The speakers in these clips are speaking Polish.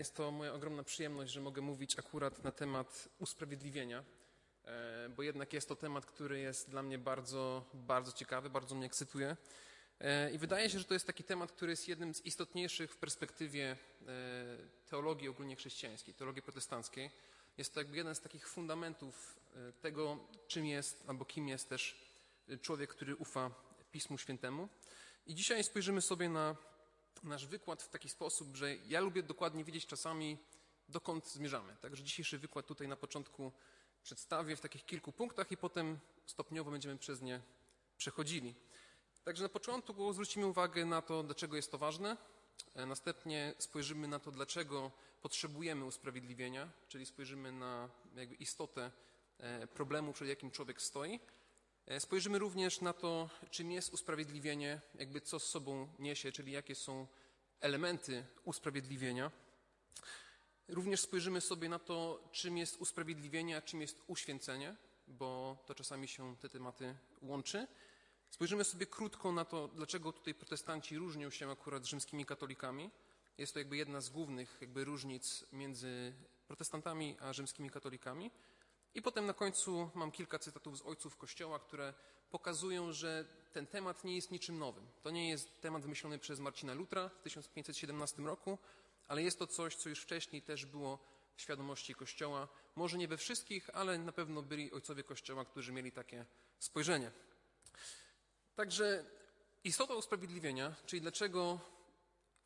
Jest to moja ogromna przyjemność, że mogę mówić akurat na temat usprawiedliwienia, e, bo jednak jest to temat, który jest dla mnie bardzo, bardzo ciekawy, bardzo mnie ekscytuje. E, I wydaje się, że to jest taki temat, który jest jednym z istotniejszych w perspektywie e, teologii ogólnie chrześcijańskiej, teologii protestanckiej. Jest to jakby jeden z takich fundamentów tego, czym jest albo kim jest też człowiek, który ufa Pismu Świętemu. I dzisiaj spojrzymy sobie na nasz wykład w taki sposób, że ja lubię dokładnie wiedzieć czasami, dokąd zmierzamy. Także dzisiejszy wykład tutaj na początku przedstawię w takich kilku punktach i potem stopniowo będziemy przez nie przechodzili. Także na początku zwrócimy uwagę na to, dlaczego jest to ważne. E, następnie spojrzymy na to, dlaczego potrzebujemy usprawiedliwienia, czyli spojrzymy na jakby istotę e, problemu, przed jakim człowiek stoi. E, spojrzymy również na to, czym jest usprawiedliwienie, jakby co z sobą niesie, czyli jakie są elementy usprawiedliwienia. Również spojrzymy sobie na to, czym jest usprawiedliwienie, a czym jest uświęcenie, bo to czasami się te tematy łączy. Spojrzymy sobie krótko na to, dlaczego tutaj protestanci różnią się akurat z rzymskimi katolikami. Jest to jakby jedna z głównych jakby różnic między protestantami a rzymskimi katolikami. I potem na końcu mam kilka cytatów z ojców Kościoła, które pokazują, że ten temat nie jest niczym nowym. To nie jest temat wymyślony przez Marcina Lutra w 1517 roku, ale jest to coś, co już wcześniej też było w świadomości Kościoła. Może nie we wszystkich, ale na pewno byli ojcowie Kościoła, którzy mieli takie spojrzenie. Także istota usprawiedliwienia, czyli dlaczego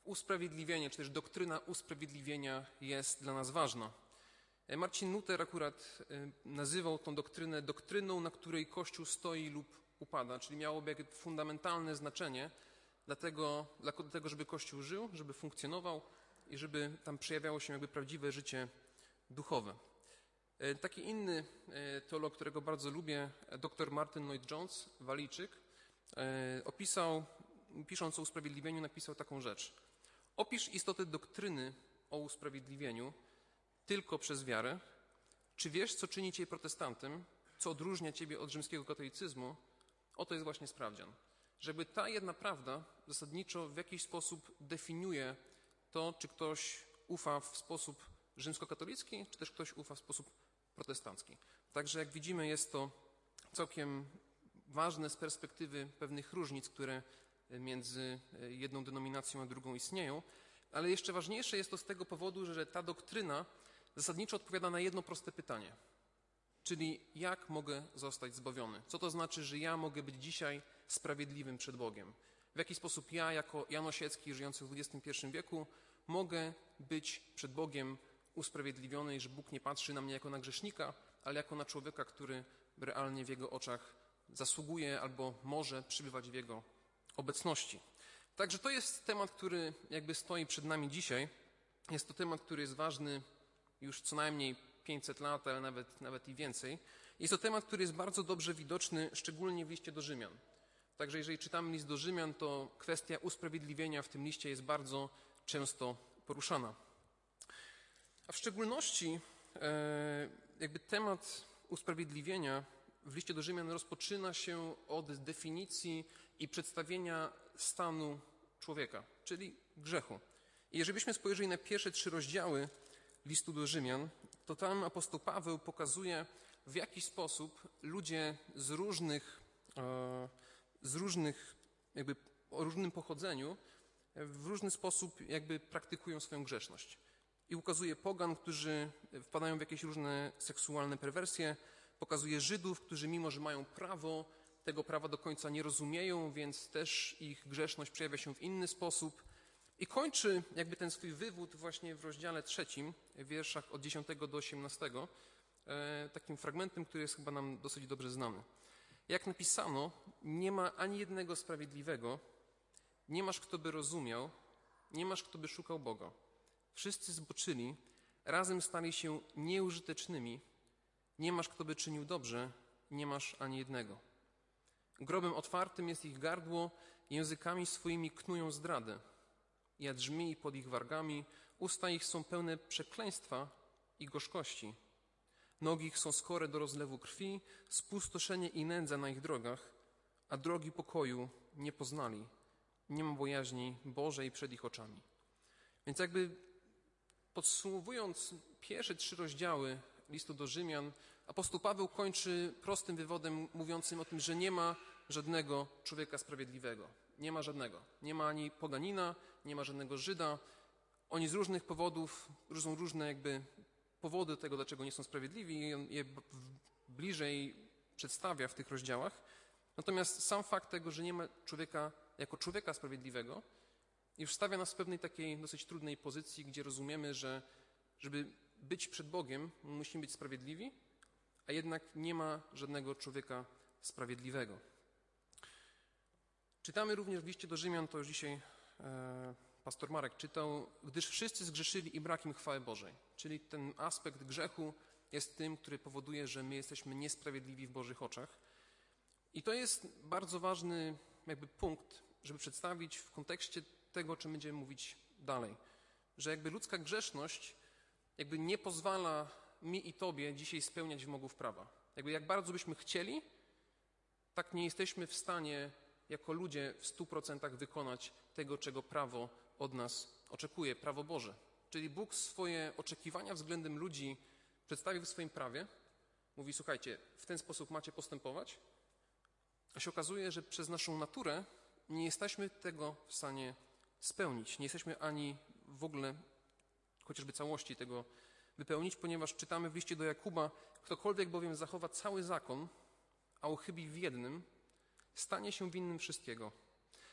usprawiedliwienie, czy też doktryna usprawiedliwienia jest dla nas ważna. E, Marcin Luther akurat e, nazywał tą doktrynę doktryną, na której Kościół stoi lub upada, czyli miałoby fundamentalne znaczenie dla tego, dla tego, żeby Kościół żył, żeby funkcjonował i żeby tam przejawiało się jakby prawdziwe życie duchowe. E, taki inny teolog, którego bardzo lubię, dr Martin Lloyd-Jones, Walijczyk, opisał, pisząc o usprawiedliwieniu, napisał taką rzecz. Opisz istotę doktryny o usprawiedliwieniu, tylko przez wiarę? Czy wiesz, co czyni cię protestantem, co odróżnia ciebie od rzymskiego katolicyzmu? Oto jest właśnie sprawdzian. Żeby ta jedna prawda zasadniczo w jakiś sposób definiuje to, czy ktoś ufa w sposób rzymskokatolicki, czy też ktoś ufa w sposób protestancki. Także jak widzimy, jest to całkiem ważne z perspektywy pewnych różnic, które między jedną denominacją a drugą istnieją, ale jeszcze ważniejsze jest to z tego powodu, że ta doktryna zasadniczo odpowiada na jedno proste pytanie. Czyli jak mogę zostać zbawiony? Co to znaczy, że ja mogę być dzisiaj sprawiedliwym przed Bogiem? W jaki sposób ja, jako Jan Osiecki, żyjący w XXI wieku, mogę być przed Bogiem usprawiedliwiony że Bóg nie patrzy na mnie jako na grzesznika, ale jako na człowieka, który realnie w Jego oczach zasługuje albo może przybywać w Jego obecności. Także to jest temat, który jakby stoi przed nami dzisiaj. Jest to temat, który jest ważny już co najmniej 500 lat, ale nawet, nawet i więcej. Jest to temat, który jest bardzo dobrze widoczny, szczególnie w liście do Rzymian. Także jeżeli czytamy list do Rzymian, to kwestia usprawiedliwienia w tym liście jest bardzo często poruszana. A w szczególności e, jakby temat usprawiedliwienia w liście do Rzymian rozpoczyna się od definicji i przedstawienia stanu człowieka, czyli grzechu. I jeżeli byśmy spojrzeli na pierwsze trzy rozdziały listu do Rzymian, to tam apostoł Paweł pokazuje, w jaki sposób ludzie z różnych, e, z różnych jakby o różnym pochodzeniu w różny sposób jakby praktykują swoją grzeszność. I ukazuje pogan, którzy wpadają w jakieś różne seksualne perwersje, pokazuje Żydów, którzy mimo, że mają prawo, tego prawa do końca nie rozumieją, więc też ich grzeszność przejawia się w inny sposób. I kończy jakby ten swój wywód właśnie w rozdziale trzecim, w wierszach od 10 do 18, e, takim fragmentem, który jest chyba nam dosyć dobrze znany. Jak napisano, nie ma ani jednego sprawiedliwego, nie masz kto by rozumiał, nie masz kto by szukał Boga. Wszyscy zboczyli, razem stali się nieużytecznymi, nie masz kto by czynił dobrze, nie masz ani jednego. Grobem otwartym jest ich gardło, językami swoimi knują zdradę. Jadrzmi pod ich wargami, usta ich są pełne przekleństwa i gorzkości. Nogi ich są skore do rozlewu krwi, spustoszenie i nędza na ich drogach, a drogi pokoju nie poznali. Nie ma bojaźni Bożej przed ich oczami. Więc jakby Podsumowując pierwsze trzy rozdziały listu do Rzymian, apostoł Paweł kończy prostym wywodem mówiącym o tym, że nie ma żadnego człowieka sprawiedliwego. Nie ma żadnego. Nie ma ani poganina, nie ma żadnego Żyda. Oni z różnych powodów, są różne jakby powody tego, dlaczego nie są sprawiedliwi on je bliżej przedstawia w tych rozdziałach. Natomiast sam fakt tego, że nie ma człowieka jako człowieka sprawiedliwego, już stawia nas w pewnej takiej dosyć trudnej pozycji, gdzie rozumiemy, że żeby być przed Bogiem, musimy być sprawiedliwi, a jednak nie ma żadnego człowieka sprawiedliwego. Czytamy również w liście do Rzymian, to już dzisiaj e, pastor Marek czytał, gdyż wszyscy zgrzeszyli i brak im chwały Bożej. Czyli ten aspekt grzechu jest tym, który powoduje, że my jesteśmy niesprawiedliwi w Bożych oczach. I to jest bardzo ważny jakby punkt, żeby przedstawić w kontekście tego, o czym będziemy mówić dalej. Że jakby ludzka grzeszność jakby nie pozwala mi i tobie dzisiaj spełniać wymogów prawa. Jakby jak bardzo byśmy chcieli, tak nie jesteśmy w stanie jako ludzie w stu procentach wykonać tego, czego prawo od nas oczekuje, prawo Boże. Czyli Bóg swoje oczekiwania względem ludzi przedstawił w swoim prawie. Mówi, słuchajcie, w ten sposób macie postępować. A się okazuje, że przez naszą naturę nie jesteśmy tego w stanie spełnić. Nie jesteśmy ani w ogóle chociażby całości tego wypełnić, ponieważ czytamy w liście do Jakuba, ktokolwiek bowiem zachowa cały zakon, a uchybi w jednym, stanie się winnym wszystkiego.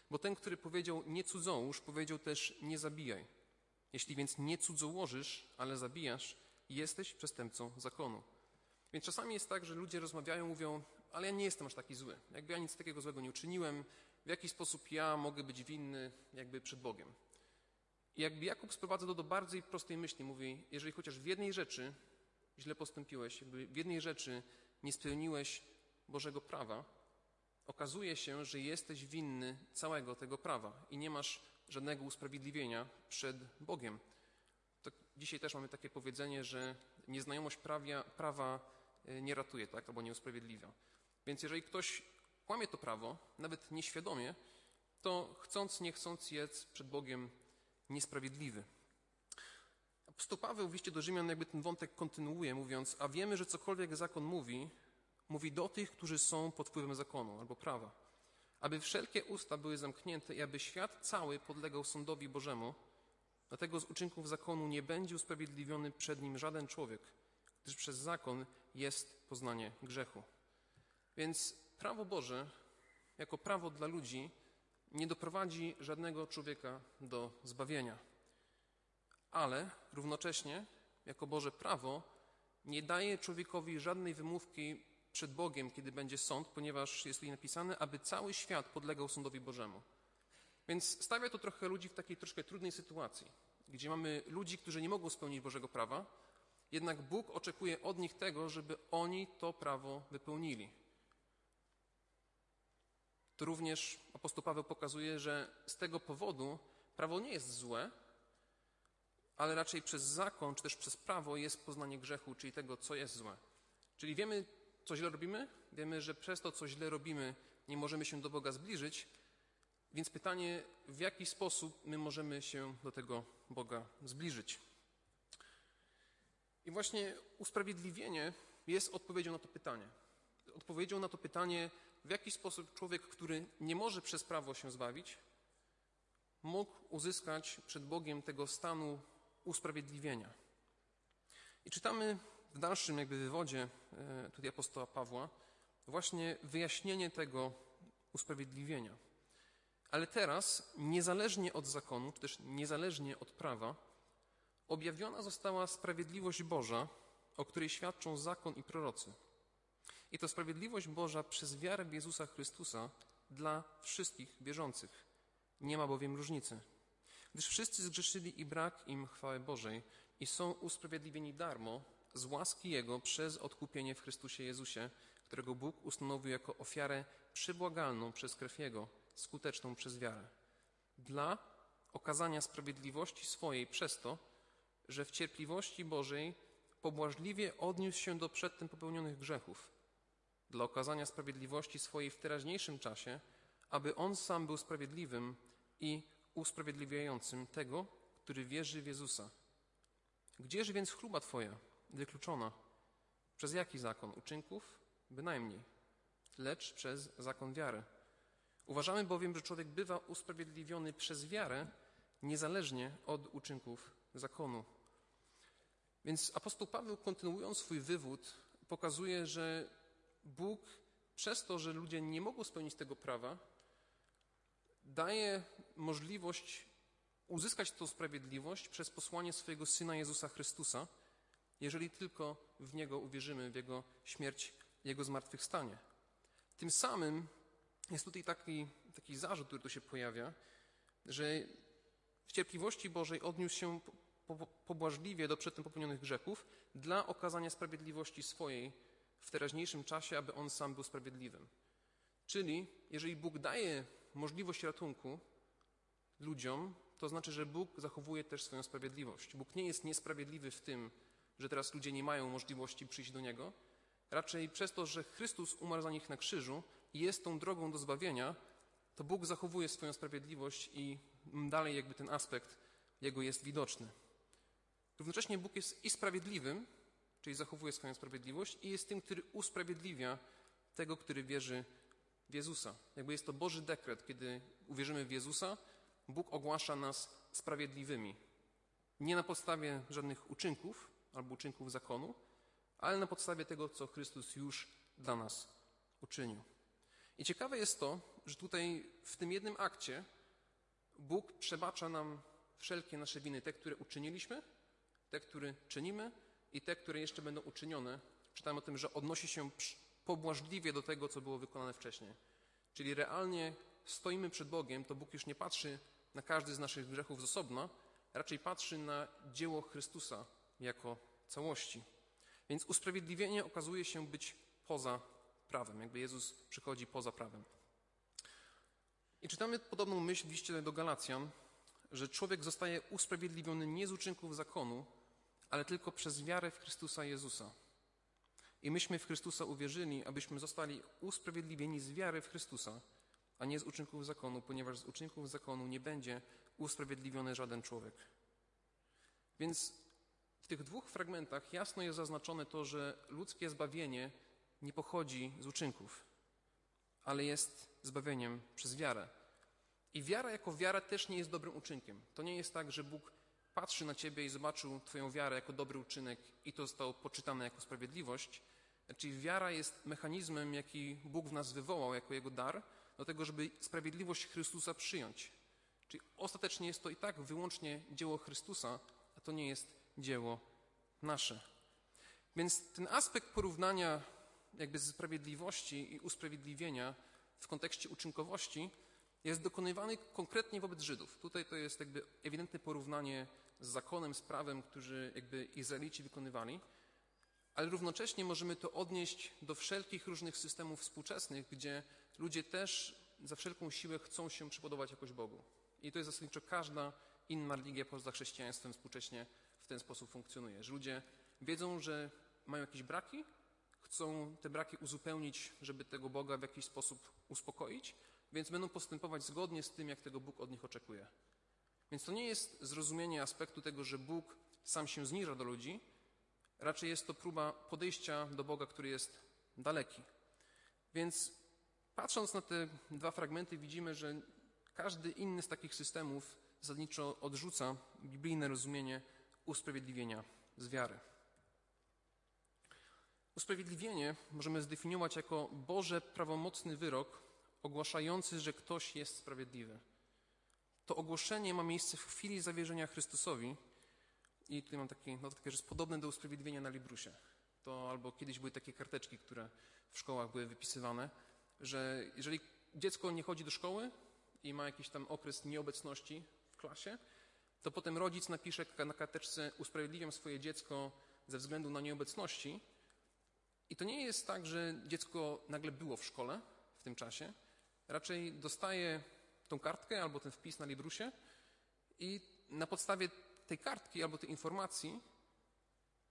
Bo ten, który powiedział nie cudzołóż, powiedział też nie zabijaj. Jeśli więc nie cudzołożysz, ale zabijasz, jesteś przestępcą zakonu. Więc czasami jest tak, że ludzie rozmawiają, mówią, ale ja nie jestem aż taki zły. Jakby ja nic takiego złego nie uczyniłem, w jaki sposób ja mogę być winny jakby przed Bogiem. I jakby Jakub sprowadza to do bardziej prostej myśli. Mówi, jeżeli chociaż w jednej rzeczy źle postąpiłeś, jakby w jednej rzeczy nie spełniłeś Bożego prawa, okazuje się, że jesteś winny całego tego prawa i nie masz żadnego usprawiedliwienia przed Bogiem. To dzisiaj też mamy takie powiedzenie, że nieznajomość prawia, prawa e, nie ratuje, tak, albo nie usprawiedliwia. Więc jeżeli ktoś kłamie to prawo, nawet nieświadomie, to chcąc, nie chcąc jest przed Bogiem niesprawiedliwy. Apostoł Paweł w liście do Rzymian jakby ten wątek kontynuuje, mówiąc, a wiemy, że cokolwiek zakon mówi, mówi do tych, którzy są pod wpływem zakonu albo prawa, aby wszelkie usta były zamknięte i aby świat cały podlegał sądowi Bożemu. Dlatego z uczynków zakonu nie będzie usprawiedliwiony przed nim żaden człowiek, gdyż przez zakon jest poznanie grzechu. Więc prawo Boże, jako prawo dla ludzi, nie doprowadzi żadnego człowieka do zbawienia. Ale równocześnie, jako Boże prawo, nie daje człowiekowi żadnej wymówki przed Bogiem, kiedy będzie sąd, ponieważ jest tutaj napisane, aby cały świat podlegał sądowi Bożemu. Więc stawia to trochę ludzi w takiej troszkę trudnej sytuacji, gdzie mamy ludzi, którzy nie mogą spełnić Bożego prawa, jednak Bóg oczekuje od nich tego, żeby oni to prawo wypełnili. To również apostoł Paweł pokazuje, że z tego powodu prawo nie jest złe, ale raczej przez zakon, czy też przez prawo jest poznanie grzechu, czyli tego, co jest złe. Czyli wiemy, co źle robimy, wiemy, że przez to, co źle robimy, nie możemy się do Boga zbliżyć, więc pytanie, w jaki sposób my możemy się do tego Boga zbliżyć. I właśnie usprawiedliwienie jest odpowiedzią na to pytanie. Odpowiedzią na to pytanie, w jaki sposób człowiek, który nie może przez prawo się zbawić, mógł uzyskać przed Bogiem tego stanu usprawiedliwienia. I czytamy w dalszym jakby wywodzie e, tutaj apostoła Pawła właśnie wyjaśnienie tego usprawiedliwienia. Ale teraz, niezależnie od zakonu, czy też niezależnie od prawa, objawiona została sprawiedliwość Boża, o której świadczą zakon i prorocy. I to sprawiedliwość Boża przez wiarę w Jezusa Chrystusa dla wszystkich wierzących. Nie ma bowiem różnicy. Gdyż wszyscy zgrzeszyli i brak im chwały Bożej i są usprawiedliwieni darmo z łaski Jego przez odkupienie w Chrystusie Jezusie, którego Bóg ustanowił jako ofiarę przybłagalną przez krew Jego, skuteczną przez wiarę. Dla okazania sprawiedliwości swojej przez to, że w cierpliwości Bożej pobłażliwie odniósł się do przedtem popełnionych grzechów, dla okazania sprawiedliwości swojej w teraźniejszym czasie, aby On sam był sprawiedliwym i usprawiedliwiającym tego, który wierzy w Jezusa. Gdzież więc chluba Twoja wykluczona? Przez jaki zakon? Uczynków? Bynajmniej, lecz przez zakon wiary. Uważamy bowiem, że człowiek bywa usprawiedliwiony przez wiarę, niezależnie od uczynków zakonu. Więc apostoł Paweł, kontynuując swój wywód, pokazuje, że Bóg przez to, że ludzie nie mogą spełnić tego prawa, daje możliwość uzyskać tę sprawiedliwość przez posłanie swojego Syna Jezusa Chrystusa, jeżeli tylko w Niego uwierzymy, w Jego śmierć, Jego zmartwychwstanie. Tym samym jest tutaj taki, taki zarzut, który tu się pojawia, że w cierpliwości Bożej odniósł się pobłażliwie do przedtem popełnionych grzechów dla okazania sprawiedliwości swojej w teraźniejszym czasie, aby On sam był sprawiedliwym. Czyli jeżeli Bóg daje możliwość ratunku ludziom, to znaczy, że Bóg zachowuje też swoją sprawiedliwość. Bóg nie jest niesprawiedliwy w tym, że teraz ludzie nie mają możliwości przyjść do Niego. Raczej przez to, że Chrystus umarł za nich na krzyżu i jest tą drogą do zbawienia, to Bóg zachowuje swoją sprawiedliwość i dalej jakby ten aspekt Jego jest widoczny. Równocześnie Bóg jest i sprawiedliwym, czyli zachowuje swoją sprawiedliwość, i jest tym, który usprawiedliwia tego, który wierzy w Jezusa. Jakby jest to Boży dekret, kiedy uwierzymy w Jezusa, Bóg ogłasza nas sprawiedliwymi. Nie na podstawie żadnych uczynków albo uczynków zakonu, ale na podstawie tego, co Chrystus już dla nas uczynił. I ciekawe jest to, że tutaj w tym jednym akcie Bóg przebacza nam wszelkie nasze winy, te, które uczyniliśmy, te, które czynimy i te, które jeszcze będą uczynione. Czytamy o tym, że odnosi się pobłażliwie do tego, co było wykonane wcześniej. Czyli realnie stoimy przed Bogiem, to Bóg już nie patrzy na każdy z naszych grzechów z osobna, raczej patrzy na dzieło Chrystusa jako całości. Więc usprawiedliwienie okazuje się być poza prawem, jakby Jezus przychodzi poza prawem. I czytamy podobną myśl w liście do Galacjan, że człowiek zostaje usprawiedliwiony nie z uczynków zakonu, ale tylko przez wiarę w Chrystusa Jezusa. I myśmy w Chrystusa uwierzyli, abyśmy zostali usprawiedliwieni z wiary w Chrystusa, a nie z uczynków zakonu, ponieważ z uczynków zakonu nie będzie usprawiedliwiony żaden człowiek. Więc w tych dwóch fragmentach jasno jest zaznaczone to, że ludzkie zbawienie nie pochodzi z uczynków, ale jest zbawieniem przez wiarę. I wiara jako wiara też nie jest dobrym uczynkiem. To nie jest tak, że Bóg patrzy na ciebie i zobaczył Twoją wiarę jako dobry uczynek i to zostało poczytane jako sprawiedliwość. Czyli wiara jest mechanizmem, jaki Bóg w nas wywołał jako Jego dar, do tego, żeby sprawiedliwość Chrystusa przyjąć. Czyli ostatecznie jest to i tak wyłącznie dzieło Chrystusa, a to nie jest dzieło nasze. Więc ten aspekt porównania jakby sprawiedliwości i usprawiedliwienia w kontekście uczynkowości jest dokonywany konkretnie wobec Żydów. Tutaj to jest jakby ewidentne porównanie z zakonem, z prawem, który jakby Izraelici wykonywali, ale równocześnie możemy to odnieść do wszelkich różnych systemów współczesnych, gdzie ludzie też za wszelką siłę chcą się przypodobać jakoś Bogu. I to jest zasadniczo każda inna religia poza chrześcijaństwem współcześnie w ten sposób funkcjonuje, że ludzie wiedzą, że mają jakieś braki, chcą te braki uzupełnić, żeby tego Boga w jakiś sposób uspokoić, więc będą postępować zgodnie z tym, jak tego Bóg od nich oczekuje. Więc to nie jest zrozumienie aspektu tego, że Bóg sam się zniża do ludzi, raczej jest to próba podejścia do Boga, który jest daleki. Więc patrząc na te dwa fragmenty, widzimy, że każdy inny z takich systemów zasadniczo odrzuca biblijne rozumienie usprawiedliwienia z wiary. Usprawiedliwienie możemy zdefiniować jako Boże prawomocny wyrok ogłaszający, że ktoś jest sprawiedliwy. To ogłoszenie ma miejsce w chwili zawierzenia Chrystusowi i tutaj mam taki notatkę, że jest podobne do usprawiedliwienia na Librusie. To albo kiedyś były takie karteczki, które w szkołach były wypisywane, że jeżeli dziecko nie chodzi do szkoły i ma jakiś tam okres nieobecności w klasie, to potem rodzic napisze na karteczce usprawiedliwiam swoje dziecko ze względu na nieobecności. I to nie jest tak, że dziecko nagle było w szkole w tym czasie, raczej dostaje tą kartkę albo ten wpis na Librusie i na podstawie tej kartki albo tej informacji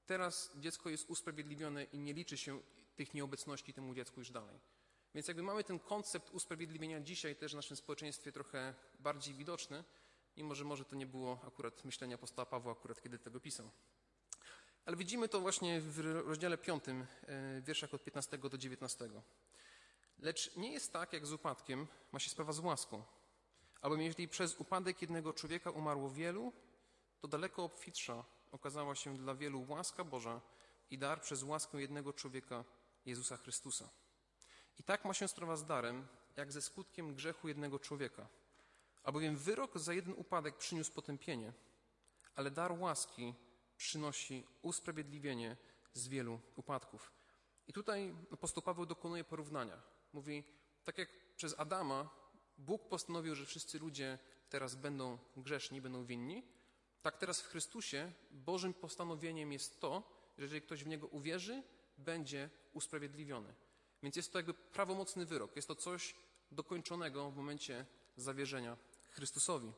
teraz dziecko jest usprawiedliwione i nie liczy się tych nieobecności temu dziecku już dalej. Więc jakby mamy ten koncept usprawiedliwienia dzisiaj też w naszym społeczeństwie trochę bardziej widoczny, mimo że może to nie było akurat myślenia apostoła Pawła akurat kiedy tego pisał. Ale widzimy to właśnie w rozdziale 5, w wierszach od 15 do 19. Lecz nie jest tak, jak z upadkiem ma się sprawa z łaską. Albowiem jeśli przez upadek jednego człowieka umarło wielu, to daleko obfitsza okazała się dla wielu łaska Boża i dar przez łaskę jednego człowieka, Jezusa Chrystusa. I tak ma się sprawa z darem, jak ze skutkiem grzechu jednego człowieka. Albowiem wyrok za jeden upadek przyniósł potępienie, ale dar łaski przynosi usprawiedliwienie z wielu upadków. I tutaj apostoł Paweł dokonuje porównania. Mówi, tak jak przez Adama Bóg postanowił, że wszyscy ludzie teraz będą grzeszni, będą winni, tak teraz w Chrystusie Bożym postanowieniem jest to, że jeżeli ktoś w Niego uwierzy, będzie usprawiedliwiony. Więc jest to jakby prawomocny wyrok. Jest to coś dokończonego w momencie zawierzenia Chrystusowi.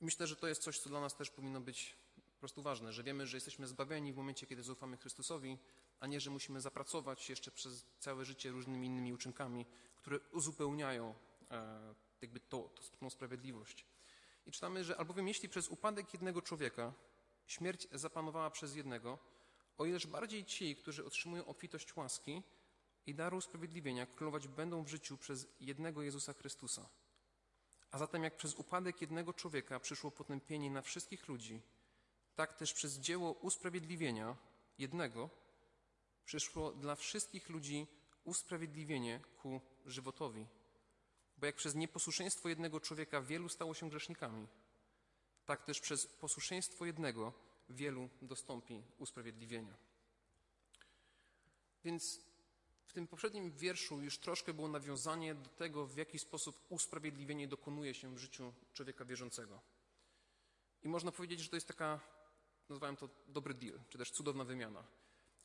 Myślę, że to jest coś, co dla nas też powinno być po prostu ważne, że wiemy, że jesteśmy zbawieni w momencie, kiedy zaufamy Chrystusowi, a nie, że musimy zapracować jeszcze przez całe życie różnymi innymi uczynkami, które uzupełniają e, jakby to, tą sprawiedliwość. I czytamy, że albowiem jeśli przez upadek jednego człowieka śmierć zapanowała przez jednego, o ileż bardziej ci, którzy otrzymują obfitość łaski i daru usprawiedliwienia, królować będą w życiu przez jednego Jezusa Chrystusa. A zatem jak przez upadek jednego człowieka przyszło potępienie na wszystkich ludzi, tak też przez dzieło usprawiedliwienia jednego przyszło dla wszystkich ludzi usprawiedliwienie ku żywotowi. Bo jak przez nieposłuszeństwo jednego człowieka wielu stało się grzesznikami, tak też przez posłuszeństwo jednego wielu dostąpi usprawiedliwienia. Więc w tym poprzednim wierszu już troszkę było nawiązanie do tego, w jaki sposób usprawiedliwienie dokonuje się w życiu człowieka wierzącego. I można powiedzieć, że to jest taka, nazwałem to dobry deal, czy też cudowna wymiana,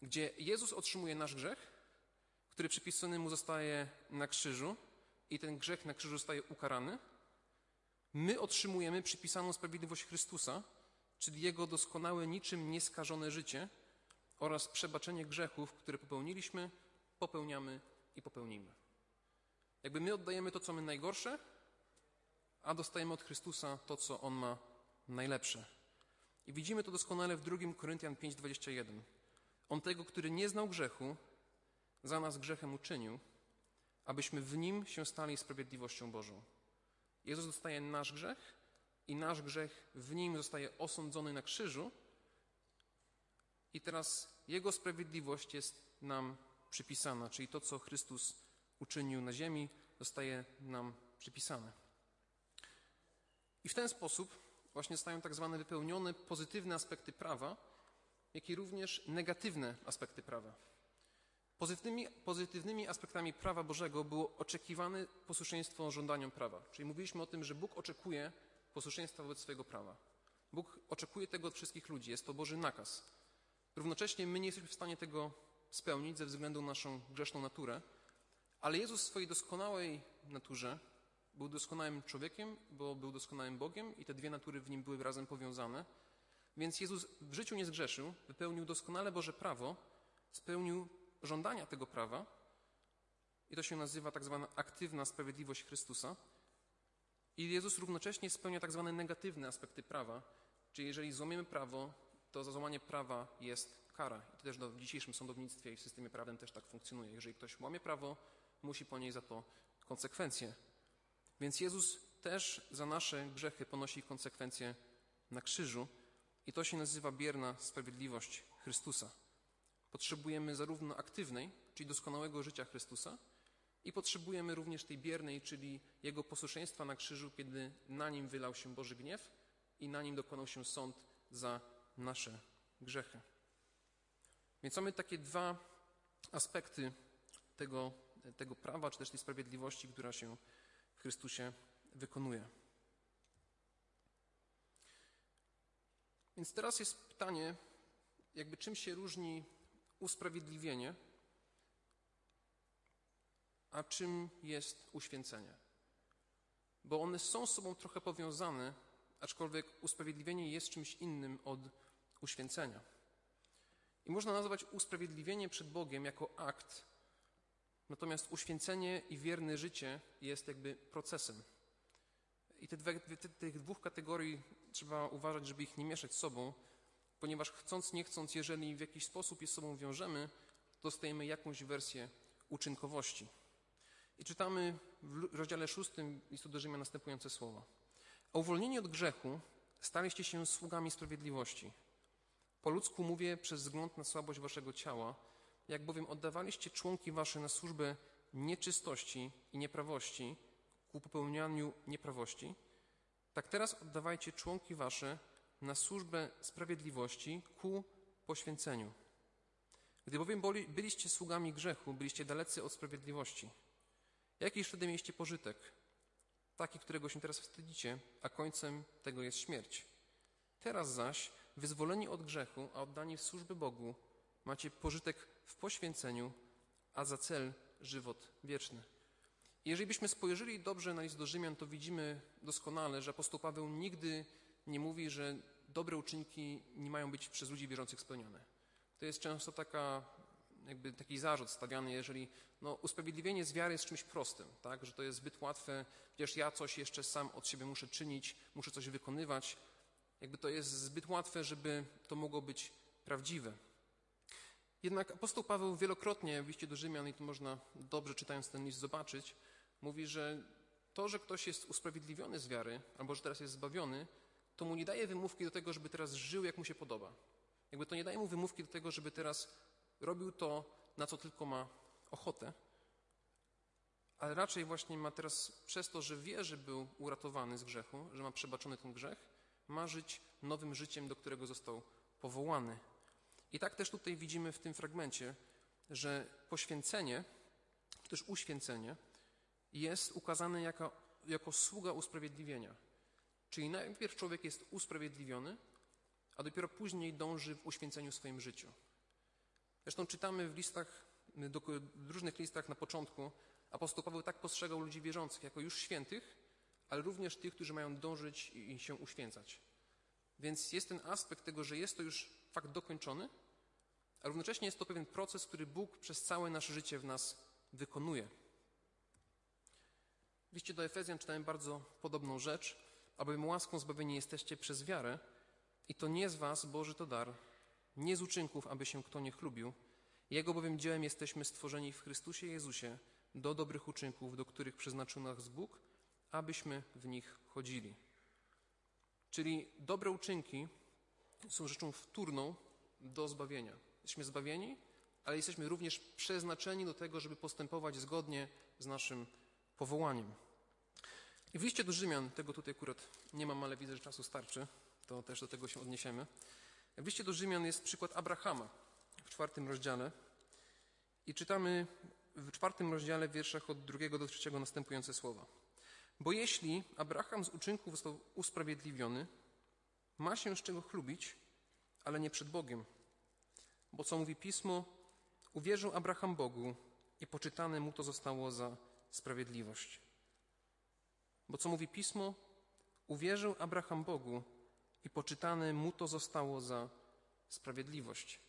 gdzie Jezus otrzymuje nasz grzech, który przypisany mu zostaje na krzyżu i ten grzech na krzyżu zostaje ukarany. My otrzymujemy przypisaną sprawiedliwość Chrystusa, czyli Jego doskonałe, niczym nieskażone życie oraz przebaczenie grzechów, które popełniliśmy, popełniamy i popełnimy. Jakby my oddajemy to, co my najgorsze, a dostajemy od Chrystusa to, co On ma najlepsze. I widzimy to doskonale w 2 Koryntian 5:21. On tego, który nie znał grzechu, za nas grzechem uczynił, abyśmy w nim się stali sprawiedliwością Bożą. Jezus dostaje nasz grzech i nasz grzech w nim zostaje osądzony na krzyżu, i teraz Jego sprawiedliwość jest nam przypisana, czyli to, co Chrystus uczynił na ziemi, zostaje nam przypisane. I w ten sposób właśnie zostają tak zwane wypełnione pozytywne aspekty prawa, jak i również negatywne aspekty prawa. Pozytywnymi, pozytywnymi aspektami prawa Bożego było oczekiwane posłuszeństwo żądaniom prawa. Czyli mówiliśmy o tym, że Bóg oczekuje posłuszeństwa wobec swojego prawa. Bóg oczekuje tego od wszystkich ludzi, jest to Boży nakaz. Równocześnie my nie jesteśmy w stanie tego spełnić ze względu na naszą grzeszną naturę, ale Jezus w swojej doskonałej naturze był doskonałym człowiekiem, bo był doskonałym Bogiem i te dwie natury w nim były razem powiązane. Więc Jezus w życiu nie zgrzeszył, wypełnił doskonale Boże prawo, spełnił żądania tego prawa i to się nazywa tak zwana aktywna sprawiedliwość Chrystusa. I Jezus równocześnie spełnia tak zwane negatywne aspekty prawa, czyli jeżeli złamiemy prawo, to za złamanie prawa jest kara. I to też w dzisiejszym sądownictwie i w systemie prawnym też tak funkcjonuje. Jeżeli ktoś łamie prawo, musi ponieść za to konsekwencje. Więc Jezus też za nasze grzechy ponosi konsekwencje na krzyżu i to się nazywa bierna sprawiedliwość Chrystusa. Potrzebujemy zarówno aktywnej, czyli doskonałego życia Chrystusa, i potrzebujemy również tej biernej, czyli Jego posłuszeństwa na krzyżu, kiedy na Nim wylał się Boży gniew i na Nim dokonał się sąd za nasze grzechy. Więc mamy takie dwa aspekty tego, tego prawa, czy też tej sprawiedliwości, która się w Chrystusie wykonuje. Więc teraz jest pytanie, jakby czym się różni usprawiedliwienie, a czym jest uświęcenie. Bo one są z sobą trochę powiązane, aczkolwiek usprawiedliwienie jest czymś innym od uświęcenia. I można nazwać usprawiedliwienie przed Bogiem jako akt, natomiast uświęcenie i wierne życie jest jakby procesem. I te dwie, te, tych dwóch kategorii trzeba uważać, żeby ich nie mieszać z sobą, ponieważ chcąc, nie chcąc, jeżeli w jakiś sposób je z sobą wiążemy, dostajemy jakąś wersję uczynkowości. I czytamy w rozdziale szóstym listu do Rzymian następujące słowa. A uwolnieni od grzechu staliście się sługami sprawiedliwości. Po ludzku mówię przez wzgląd na słabość waszego ciała, jak bowiem oddawaliście członki wasze na służbę nieczystości i nieprawości ku popełnianiu nieprawości, tak teraz oddawajcie członki wasze na służbę sprawiedliwości ku poświęceniu. Gdy bowiem byliście sługami grzechu, byliście dalecy od sprawiedliwości. Jakiż wtedy mieliście pożytek? Taki, którego się teraz wstydzicie, a końcem tego jest śmierć. Teraz zaś, wyzwoleni od grzechu, a oddani w służbę Bogu, macie pożytek w poświęceniu, a za cel żywot wieczny. jeżeli byśmy spojrzeli dobrze na list do Rzymian, to widzimy doskonale, że apostoł Paweł nigdy nie mówi, że dobre uczynki nie mają być przez ludzi wierzących spełnione. To jest często taka, jakby taki zarzut stawiany, jeżeli no, usprawiedliwienie z wiary jest czymś prostym, tak? że to jest zbyt łatwe, przecież ja coś jeszcze sam od siebie muszę czynić, muszę coś wykonywać. Jakby to jest zbyt łatwe, żeby to mogło być prawdziwe. Jednak apostoł Paweł wielokrotnie w liście do Rzymian, i to można dobrze czytając ten list zobaczyć, mówi, że to, że ktoś jest usprawiedliwiony z wiary, albo że teraz jest zbawiony, to mu nie daje wymówki do tego, żeby teraz żył, jak mu się podoba. Jakby to nie daje mu wymówki do tego, żeby teraz robił to, na co tylko ma ochotę, ale raczej właśnie ma teraz, przez to, że wie, że był uratowany z grzechu, że ma przebaczony ten grzech, ma żyć nowym życiem, do którego został powołany. I tak też tutaj widzimy w tym fragmencie, że poświęcenie, czy też uświęcenie jest ukazane jako, jako sługa usprawiedliwienia. Czyli najpierw człowiek jest usprawiedliwiony, a dopiero później dąży w uświęceniu swoim życiu. Zresztą czytamy w listach, w różnych listach na początku, apostoł Paweł tak postrzegał ludzi wierzących jako już świętych, ale również tych, którzy mają dążyć i się uświęcać. Więc jest ten aspekt tego, że jest to już fakt dokończony, a równocześnie jest to pewien proces, który Bóg przez całe nasze życie w nas wykonuje. W liście do Efezjan czytałem bardzo podobną rzecz, abym łaską zbawieni jesteście przez wiarę i to nie z was, Boży to dar, nie z uczynków, aby się kto nie chlubił. Jego bowiem dziełem jesteśmy stworzeni w Chrystusie Jezusie do dobrych uczynków, do których przeznaczył nas Bóg, abyśmy w nich chodzili. Czyli dobre uczynki są rzeczą wtórną do zbawienia. Jesteśmy zbawieni, ale jesteśmy również przeznaczeni do tego, żeby postępować zgodnie z naszym powołaniem. I w liście do Rzymian, tego tutaj akurat nie mam, ale widzę, że czasu starczy, to też do tego się odniesiemy. W liście do Rzymian jest przykład Abrahama w czwartym rozdziale i czytamy w czwartym rozdziale w wierszach od drugiego do trzeciego następujące słowa. Bo jeśli Abraham z uczynków został usprawiedliwiony, ma się z czego chlubić, ale nie przed Bogiem. Bo co mówi Pismo, uwierzył Abraham Bogu i poczytane mu to zostało za sprawiedliwość. Bo co mówi Pismo, uwierzył Abraham Bogu i poczytane mu to zostało za sprawiedliwość.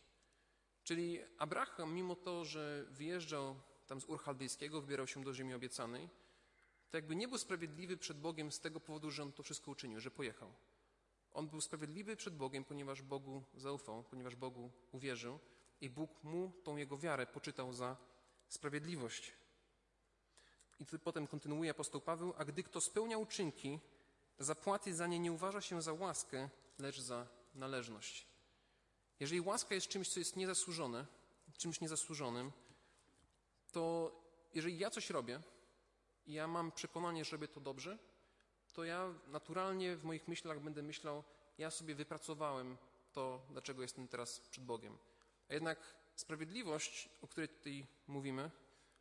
Czyli Abraham, mimo to, że wyjeżdżał tam z Ur Chaldejskiego, wybierał się do ziemi obiecanej, to jakby nie był sprawiedliwy przed Bogiem z tego powodu, że on to wszystko uczynił, że pojechał. On był sprawiedliwy przed Bogiem, ponieważ Bogu zaufał, ponieważ Bogu uwierzył i Bóg mu tą jego wiarę poczytał za sprawiedliwość. I potem kontynuuje apostoł Paweł, a gdy kto spełnia uczynki, zapłaty za nie nie uważa się za łaskę, lecz za należność. Jeżeli łaska jest czymś, co jest niezasłużone, czymś niezasłużonym, to jeżeli ja coś robię i ja mam przekonanie, że robię to dobrze, to ja naturalnie w moich myślach będę myślał, ja sobie wypracowałem to, dlaczego jestem teraz przed Bogiem. A jednak sprawiedliwość, o której tutaj mówimy,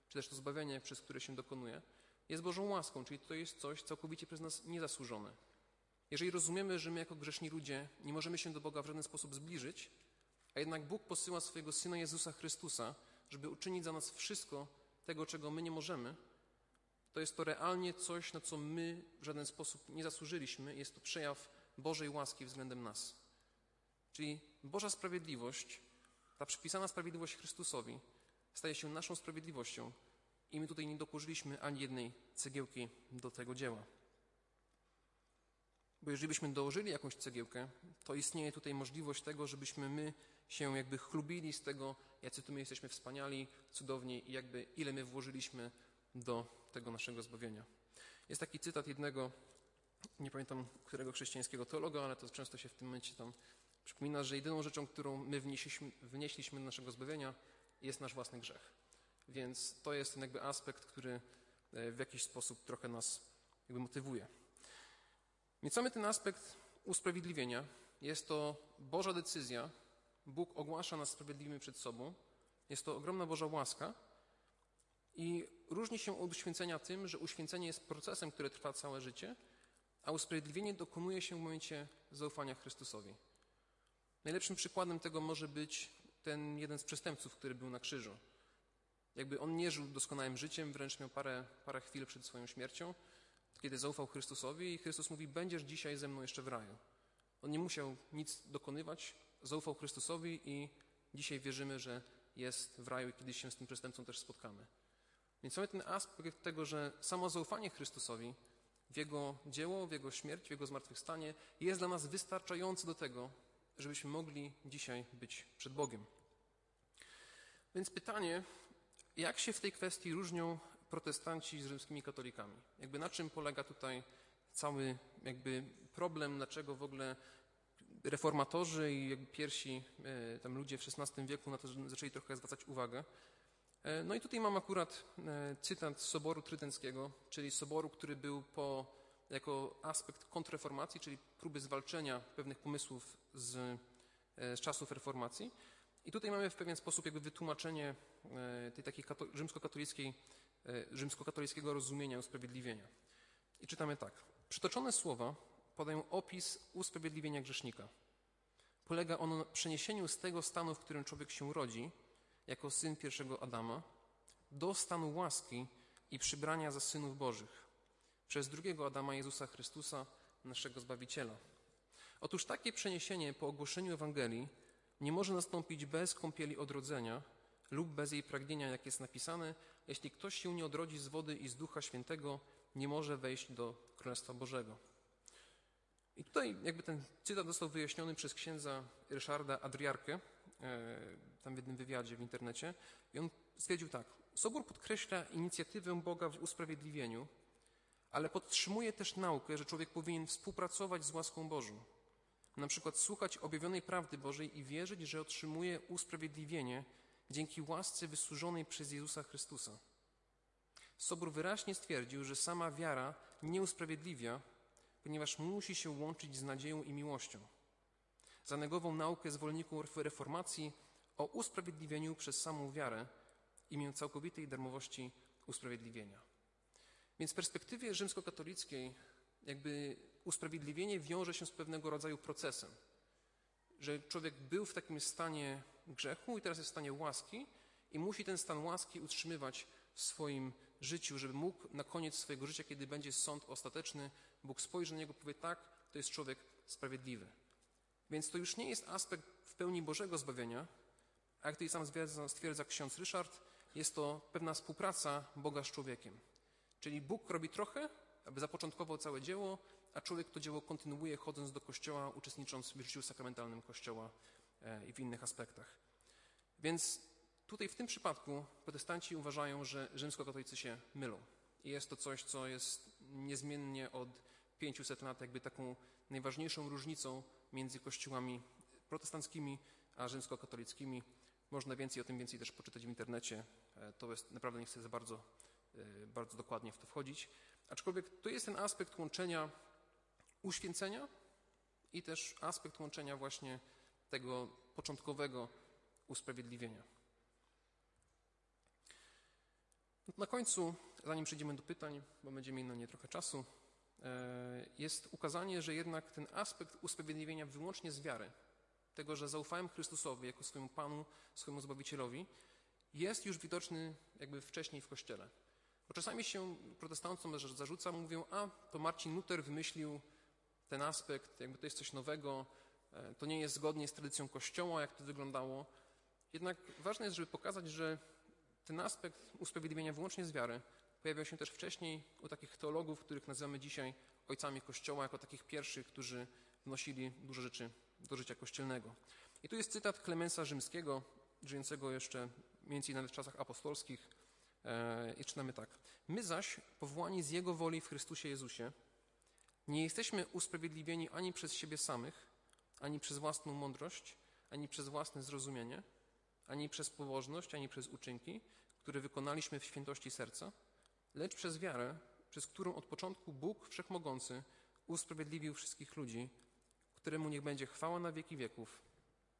czy też to zbawienie, przez które się dokonuje, jest Bożą łaską, czyli to jest coś całkowicie przez nas niezasłużone. Jeżeli rozumiemy, że my jako grzeszni ludzie nie możemy się do Boga w żaden sposób zbliżyć, a jednak Bóg posyła swojego Syna Jezusa Chrystusa, żeby uczynić za nas wszystko tego, czego my nie możemy, to jest to realnie coś, na co my w żaden sposób nie zasłużyliśmy. Jest to przejaw Bożej łaski względem nas. Czyli Boża sprawiedliwość, ta przypisana sprawiedliwość Chrystusowi, staje się naszą sprawiedliwością i my tutaj nie dokurzyliśmy ani jednej cegiełki do tego dzieła. Bo jeżeli byśmy dołożyli jakąś cegiełkę, to istnieje tutaj możliwość tego, żebyśmy my się jakby chlubili z tego, jacy tu my jesteśmy wspaniali, cudowni i jakby ile my włożyliśmy do tego naszego zbawienia. Jest taki cytat jednego, nie pamiętam którego chrześcijańskiego teologa, ale to często się w tym momencie tam przypomina, że jedyną rzeczą, którą my wnieśliśmy, wnieśliśmy do naszego zbawienia jest nasz własny grzech. Więc to jest ten jakby aspekt, który e, w jakiś sposób trochę nas jakby motywuje. Więc mamy ten aspekt usprawiedliwienia. Jest to Boża decyzja. Bóg ogłasza nas sprawiedliwymi przed sobą. Jest to ogromna Boża łaska. I różni się od uświęcenia tym, że uświęcenie jest procesem, który trwa całe życie, a usprawiedliwienie dokonuje się w momencie zaufania Chrystusowi. Najlepszym przykładem tego może być ten jeden z przestępców, który był na krzyżu. Jakby on nie żył doskonałym życiem, wręcz miał parę, parę chwil przed swoją śmiercią, kiedy zaufał Chrystusowi i Chrystus mówi, będziesz dzisiaj ze mną jeszcze w raju. On nie musiał nic dokonywać, zaufał Chrystusowi i dzisiaj wierzymy, że jest w raju i kiedyś się z tym przestępcą też spotkamy. Więc mamy ten aspekt tego, że samo zaufanie Chrystusowi w Jego dzieło, w Jego śmierć, w Jego zmartwychwstanie jest dla nas wystarczające do tego, żebyśmy mogli dzisiaj być przed Bogiem. Więc pytanie, jak się w tej kwestii różnią protestanci z rzymskimi katolikami? Jakby na czym polega tutaj cały jakby problem, dlaczego w ogóle reformatorzy i pierwsi e, tam ludzie w XVI wieku na to zaczęli trochę zwracać uwagę. E, no i tutaj mam akurat e, cytat z Soboru Trydenckiego, czyli soboru, który był po, jako aspekt kontrreformacji, czyli próby zwalczenia pewnych pomysłów z, z czasów reformacji. I tutaj mamy w pewien sposób jakby wytłumaczenie tej takiej rzymskokatolickiej, rzymskokatolickiego rozumienia usprawiedliwienia. I czytamy tak. Przytoczone słowa podają opis usprawiedliwienia grzesznika. Polega ono na przeniesieniu z tego stanu, w którym człowiek się rodzi, jako syn pierwszego Adama, do stanu łaski i przybrania za synów Bożych przez drugiego Adama Jezusa Chrystusa, naszego Zbawiciela. Otóż takie przeniesienie po ogłoszeniu Ewangelii nie może nastąpić bez kąpieli odrodzenia lub bez jej pragnienia, jak jest napisane, jeśli ktoś się nie odrodzi z wody i z Ducha Świętego, nie może wejść do Królestwa Bożego. I tutaj jakby ten cytat został wyjaśniony przez księdza Ryszarda Adriarkę, tam w jednym wywiadzie w internecie. I on stwierdził tak. Sobór podkreśla inicjatywę Boga w usprawiedliwieniu, ale podtrzymuje też naukę, że człowiek powinien współpracować z łaską Bożą. Na przykład słuchać objawionej prawdy Bożej i wierzyć, że otrzymuje usprawiedliwienie dzięki łasce wysłużonej przez Jezusa Chrystusa. Sobór wyraźnie stwierdził, że sama wiara nie usprawiedliwia, ponieważ musi się łączyć z nadzieją i miłością. Zanegował naukę zwolenników reformacji o usprawiedliwieniu przez samą wiarę imię całkowitej darmowości usprawiedliwienia. Więc w perspektywie rzymskokatolickiej jakby usprawiedliwienie wiąże się z pewnego rodzaju procesem, że człowiek był w takim stanie grzechu i teraz jest w stanie łaski i musi ten stan łaski utrzymywać w swoim życiu, żeby mógł na koniec swojego życia, kiedy będzie sąd ostateczny, Bóg spojrzy na niego i powie tak, to jest człowiek sprawiedliwy. Więc to już nie jest aspekt w pełni Bożego zbawienia, a jak tutaj sam stwierdza, stwierdza ksiądz Ryszard, jest to pewna współpraca Boga z człowiekiem. Czyli Bóg robi trochę, aby zapoczątkował całe dzieło, a człowiek to dzieło kontynuuje, chodząc do kościoła, uczestnicząc w życiu sakramentalnym kościoła e, i w innych aspektach. Więc Tutaj w tym przypadku protestanci uważają, że rzymskokatolicy się mylą. I jest to coś, co jest niezmiennie od 500 lat jakby taką najważniejszą różnicą między kościołami protestanckimi a rzymskokatolickimi. Można więcej o tym więcej też poczytać w internecie. E, to jest naprawdę nie chcę za bardzo, e, bardzo dokładnie w to wchodzić. Aczkolwiek to jest ten aspekt łączenia uświęcenia i też aspekt łączenia właśnie tego początkowego usprawiedliwienia. Na końcu, zanim przejdziemy do pytań, bo będziemy mieli na nie trochę czasu, jest ukazanie, że jednak ten aspekt usprawiedliwienia wyłącznie z wiary, tego, że zaufałem Chrystusowi jako swojemu Panu, swojemu Zbawicielowi, jest już widoczny jakby wcześniej w Kościele. Bo czasami się protestantom zarzuca, mówią, a to Marcin Luther wymyślił ten aspekt, jakby to jest coś nowego, e, to nie jest zgodnie z tradycją Kościoła, jak to wyglądało. Jednak ważne jest, żeby pokazać, że ten aspekt usprawiedliwienia wyłącznie z wiary pojawiał się też wcześniej u takich teologów, których nazywamy dzisiaj ojcami Kościoła, jako takich pierwszych, którzy wnosili dużo rzeczy do życia kościelnego. I tu jest cytat Klemensa Rzymskiego, żyjącego jeszcze więcej nawet w czasach apostolskich. E, I czytamy tak. My zaś, powołani z Jego woli w Chrystusie Jezusie, nie jesteśmy usprawiedliwieni ani przez siebie samych, ani przez własną mądrość, ani przez własne zrozumienie, ani przez pobożność, ani przez uczynki, które wykonaliśmy w świętości serca, lecz przez wiarę, przez którą od początku Bóg Wszechmogący usprawiedliwił wszystkich ludzi, któremu niech będzie chwała na wieki wieków.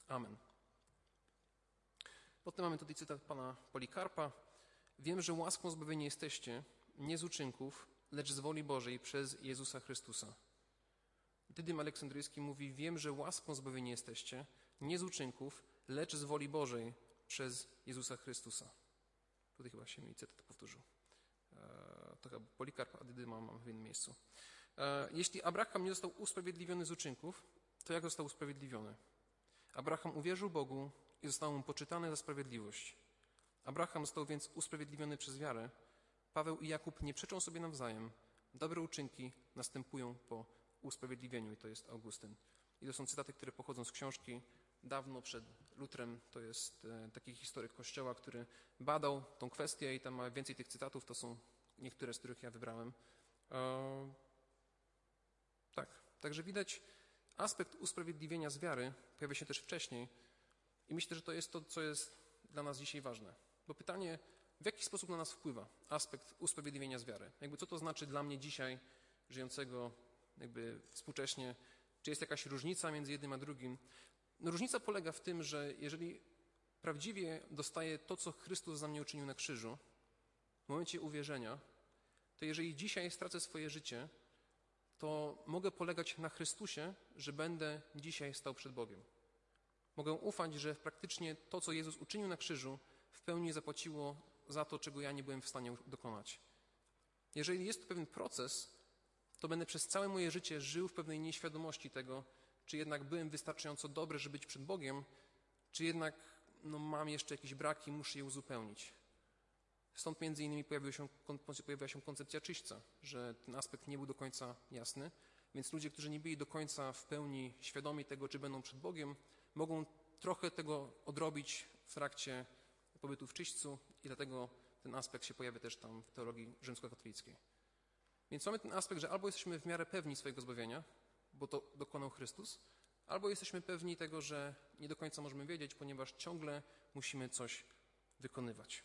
Amen. Potem mamy tutaj cytat pana Polikarpa. Wiem, że łaską zbawieni jesteście, nie z uczynków, lecz z woli Bożej przez Jezusa Chrystusa. Dydym Aleksandryjski mówi, wiem, że łaską zbawieni jesteście, nie z uczynków, lecz z woli Bożej przez Jezusa Chrystusa. Tutaj chyba się mi cytat powtórzył. E, chyba Polikarp, a Dydyma mam w innym miejscu. E, jeśli Abraham nie został usprawiedliwiony z uczynków, to jak został usprawiedliwiony? Abraham uwierzył Bogu i zostało mu poczytane za sprawiedliwość. Abraham został więc usprawiedliwiony przez wiarę. Paweł i Jakub nie przeczą sobie nawzajem. Dobre uczynki następują po usprawiedliwieniu i to jest Augustyn. I to są cytaty, które pochodzą z książki dawno przed Lutrem. To jest e, taki historyk Kościoła, który badał tą kwestię i tam ma więcej tych cytatów. To są niektóre, z których ja wybrałem. E, tak, także widać aspekt usprawiedliwienia z wiary pojawia się też wcześniej i myślę, że to jest to, co jest dla nas dzisiaj ważne. Bo pytanie, w jaki sposób na nas wpływa aspekt usprawiedliwienia z wiary? Jakby co to znaczy dla mnie dzisiaj, żyjącego jakby współcześnie, czy jest jakaś różnica między jednym a drugim? No, różnica polega w tym, że jeżeli prawdziwie dostaję to, co Chrystus za mnie uczynił na krzyżu, w momencie uwierzenia, to jeżeli dzisiaj stracę swoje życie, to mogę polegać na Chrystusie, że będę dzisiaj stał przed Bogiem. Mogę ufać, że praktycznie to, co Jezus uczynił na krzyżu, w pełni zapłaciło za to, czego ja nie byłem w stanie dokonać. Jeżeli jest to pewien proces, to będę przez całe moje życie żył w pewnej nieświadomości tego, czy jednak byłem wystarczająco dobry, żeby być przed Bogiem, czy jednak no, mam jeszcze jakieś braki, muszę je uzupełnić. Stąd między innymi pojawiła się, pojawiła się koncepcja czyśćca, że ten aspekt nie był do końca jasny, więc ludzie, którzy nie byli do końca w pełni świadomi tego, czy będą przed Bogiem, mogą trochę tego odrobić w trakcie pobytu w czyśćcu i dlatego ten aspekt się pojawia też tam w teologii rzymskokatolickiej. Więc mamy ten aspekt, że albo jesteśmy w miarę pewni swojego zbawienia, bo to dokonał Chrystus, albo jesteśmy pewni tego, że nie do końca możemy wiedzieć, ponieważ ciągle musimy coś wykonywać.